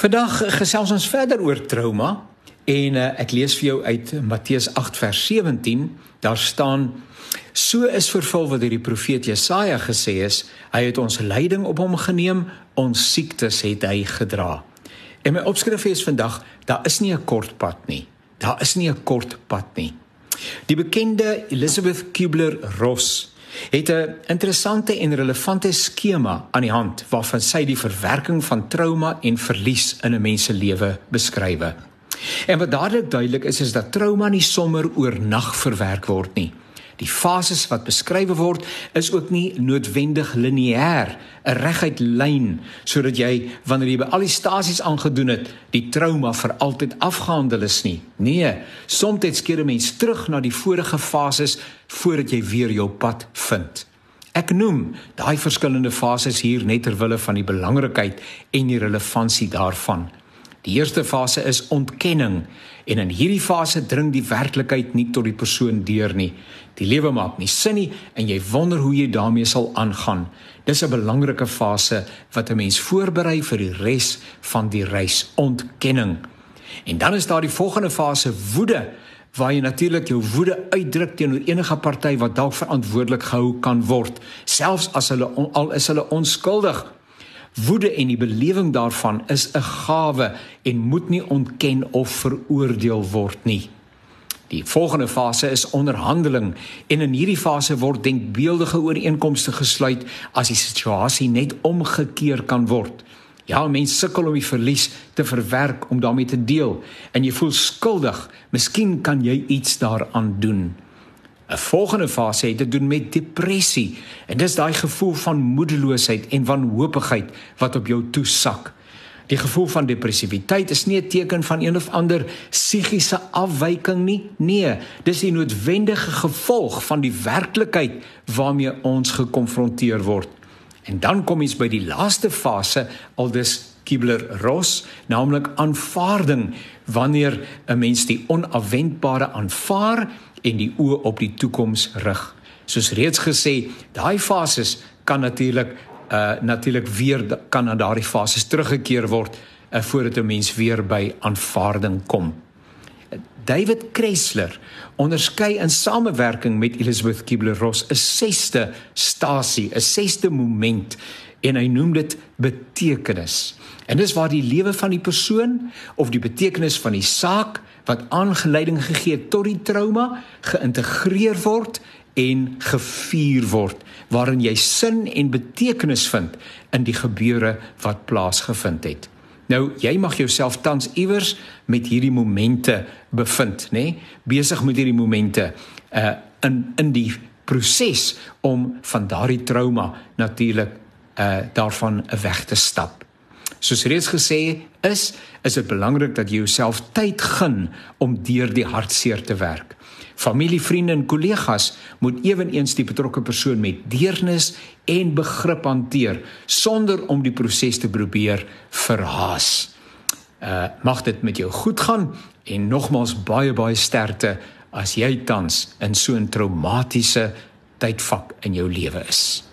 Vandag gesels ons verder oor trauma en uh, ek lees vir jou uit Matteus 8 vers 17. Daar staan: So is vervul wat deur die profeet Jesaja gesê is, hy het ons lyding op hom geneem, ons siektes het hy gedra. En my opskrif is vandag: daar is nie 'n kort pad nie. Daar is nie 'n kort pad nie. Die bekende Elizabeth Kubler-Ross het 'n interessante en relevante skema aan die hand waarvan sy die verwerking van trauma en verlies in 'n mens se lewe beskrywe. En wat dadelik duidelik is is dat trauma nie sommer oornag verwerk word nie. Die fases wat beskryf word is ook nie noodwendig lineêr, 'n reguit lyn sodat jy wanneer jy by al die stasies aangedoen het, die trauma vir altyd afgehandel is nie. Nee, soms keer 'n mens terug na die vorige fases voordat jy weer jou pad vind. Ek noem daai verskillende fases hier net ter wille van die belangrikheid en die relevantie daarvan. Die eerste fase is ontkenning en in hierdie fase dring die werklikheid nie tot die persoon deur nie. Die lewe maak nie sin nie en jy wonder hoe jy daarmee sal aangaan. Dis 'n belangrike fase wat 'n mens voorberei vir die res van die reis, ontkenning. En dan is daar die volgende fase, woede, waar jy natuurlik jou woede uitdruk teenoor enige party wat dalk verantwoordelik gehou kan word, selfs as hulle al is hulle onskuldig. Woede en die belewing daarvan is 'n gawe en moet nie ontken of veroordeel word nie. Die volgende fase is onderhandeling en in hierdie fase word denkbeeldige ooreenkomste gesluit as die situasie net omgekeer kan word. Ja, mense sukkel om die verlies te verwerk om daarmee te deel en jy voel skuldig. Miskien kan jy iets daaraan doen. 'n Volgende fase het te doen met depressie en dis daai gevoel van moedeloosheid en wanhoopigheid wat op jou toesak. Die gevoel van depressiwiteit is nie 'n teken van een of ander psigiese afwyking nie. Nee, dis die noodwendige gevolg van die werklikheid waarmee ons gekonfronteer word. En dan kom ons by die laaste fase, aldus Kibler-Ross, naamlik aanvaarding, wanneer 'n mens die onafwendbare aanvaar en die oë op die toekoms rig. Soos reeds gesê, daai fases kan natuurlik uh natuurlik weer kan na daardie fases teruggekeer word uh, voordat 'n mens weer by aanvaarding kom. David Kressler onderskei in samewerking met Elizabeth Kubler-Ross 'n sesde stasie, 'n sesde moment en hy noem dit betekenis. En dis waar die lewe van die persoon of die betekenis van die saak wat aangeleiding gegee het tot die trauma geïntegreer word en gevier word waarin jy sin en betekenis vind in die gebeure wat plaasgevind het. Nou jy mag jouself tans iewers met hierdie momente bevind, nê? Nee? Besig met hierdie momente uh in in die proses om van daardie trauma natuurlik uh daarvan weg te stap. Soos reeds gesê is, is dit belangrik dat jy jouself tyd gun om deur die hartseer te werk. Familie, vriende en kollegas moet ewenigs die betrokke persoon met deernis en begrip hanteer sonder om die proses te probeer verhaas. Uh mag dit met jou goed gaan en nogmals baie baie sterkte as jy tans in so 'n traumatiese tydvak in jou lewe is.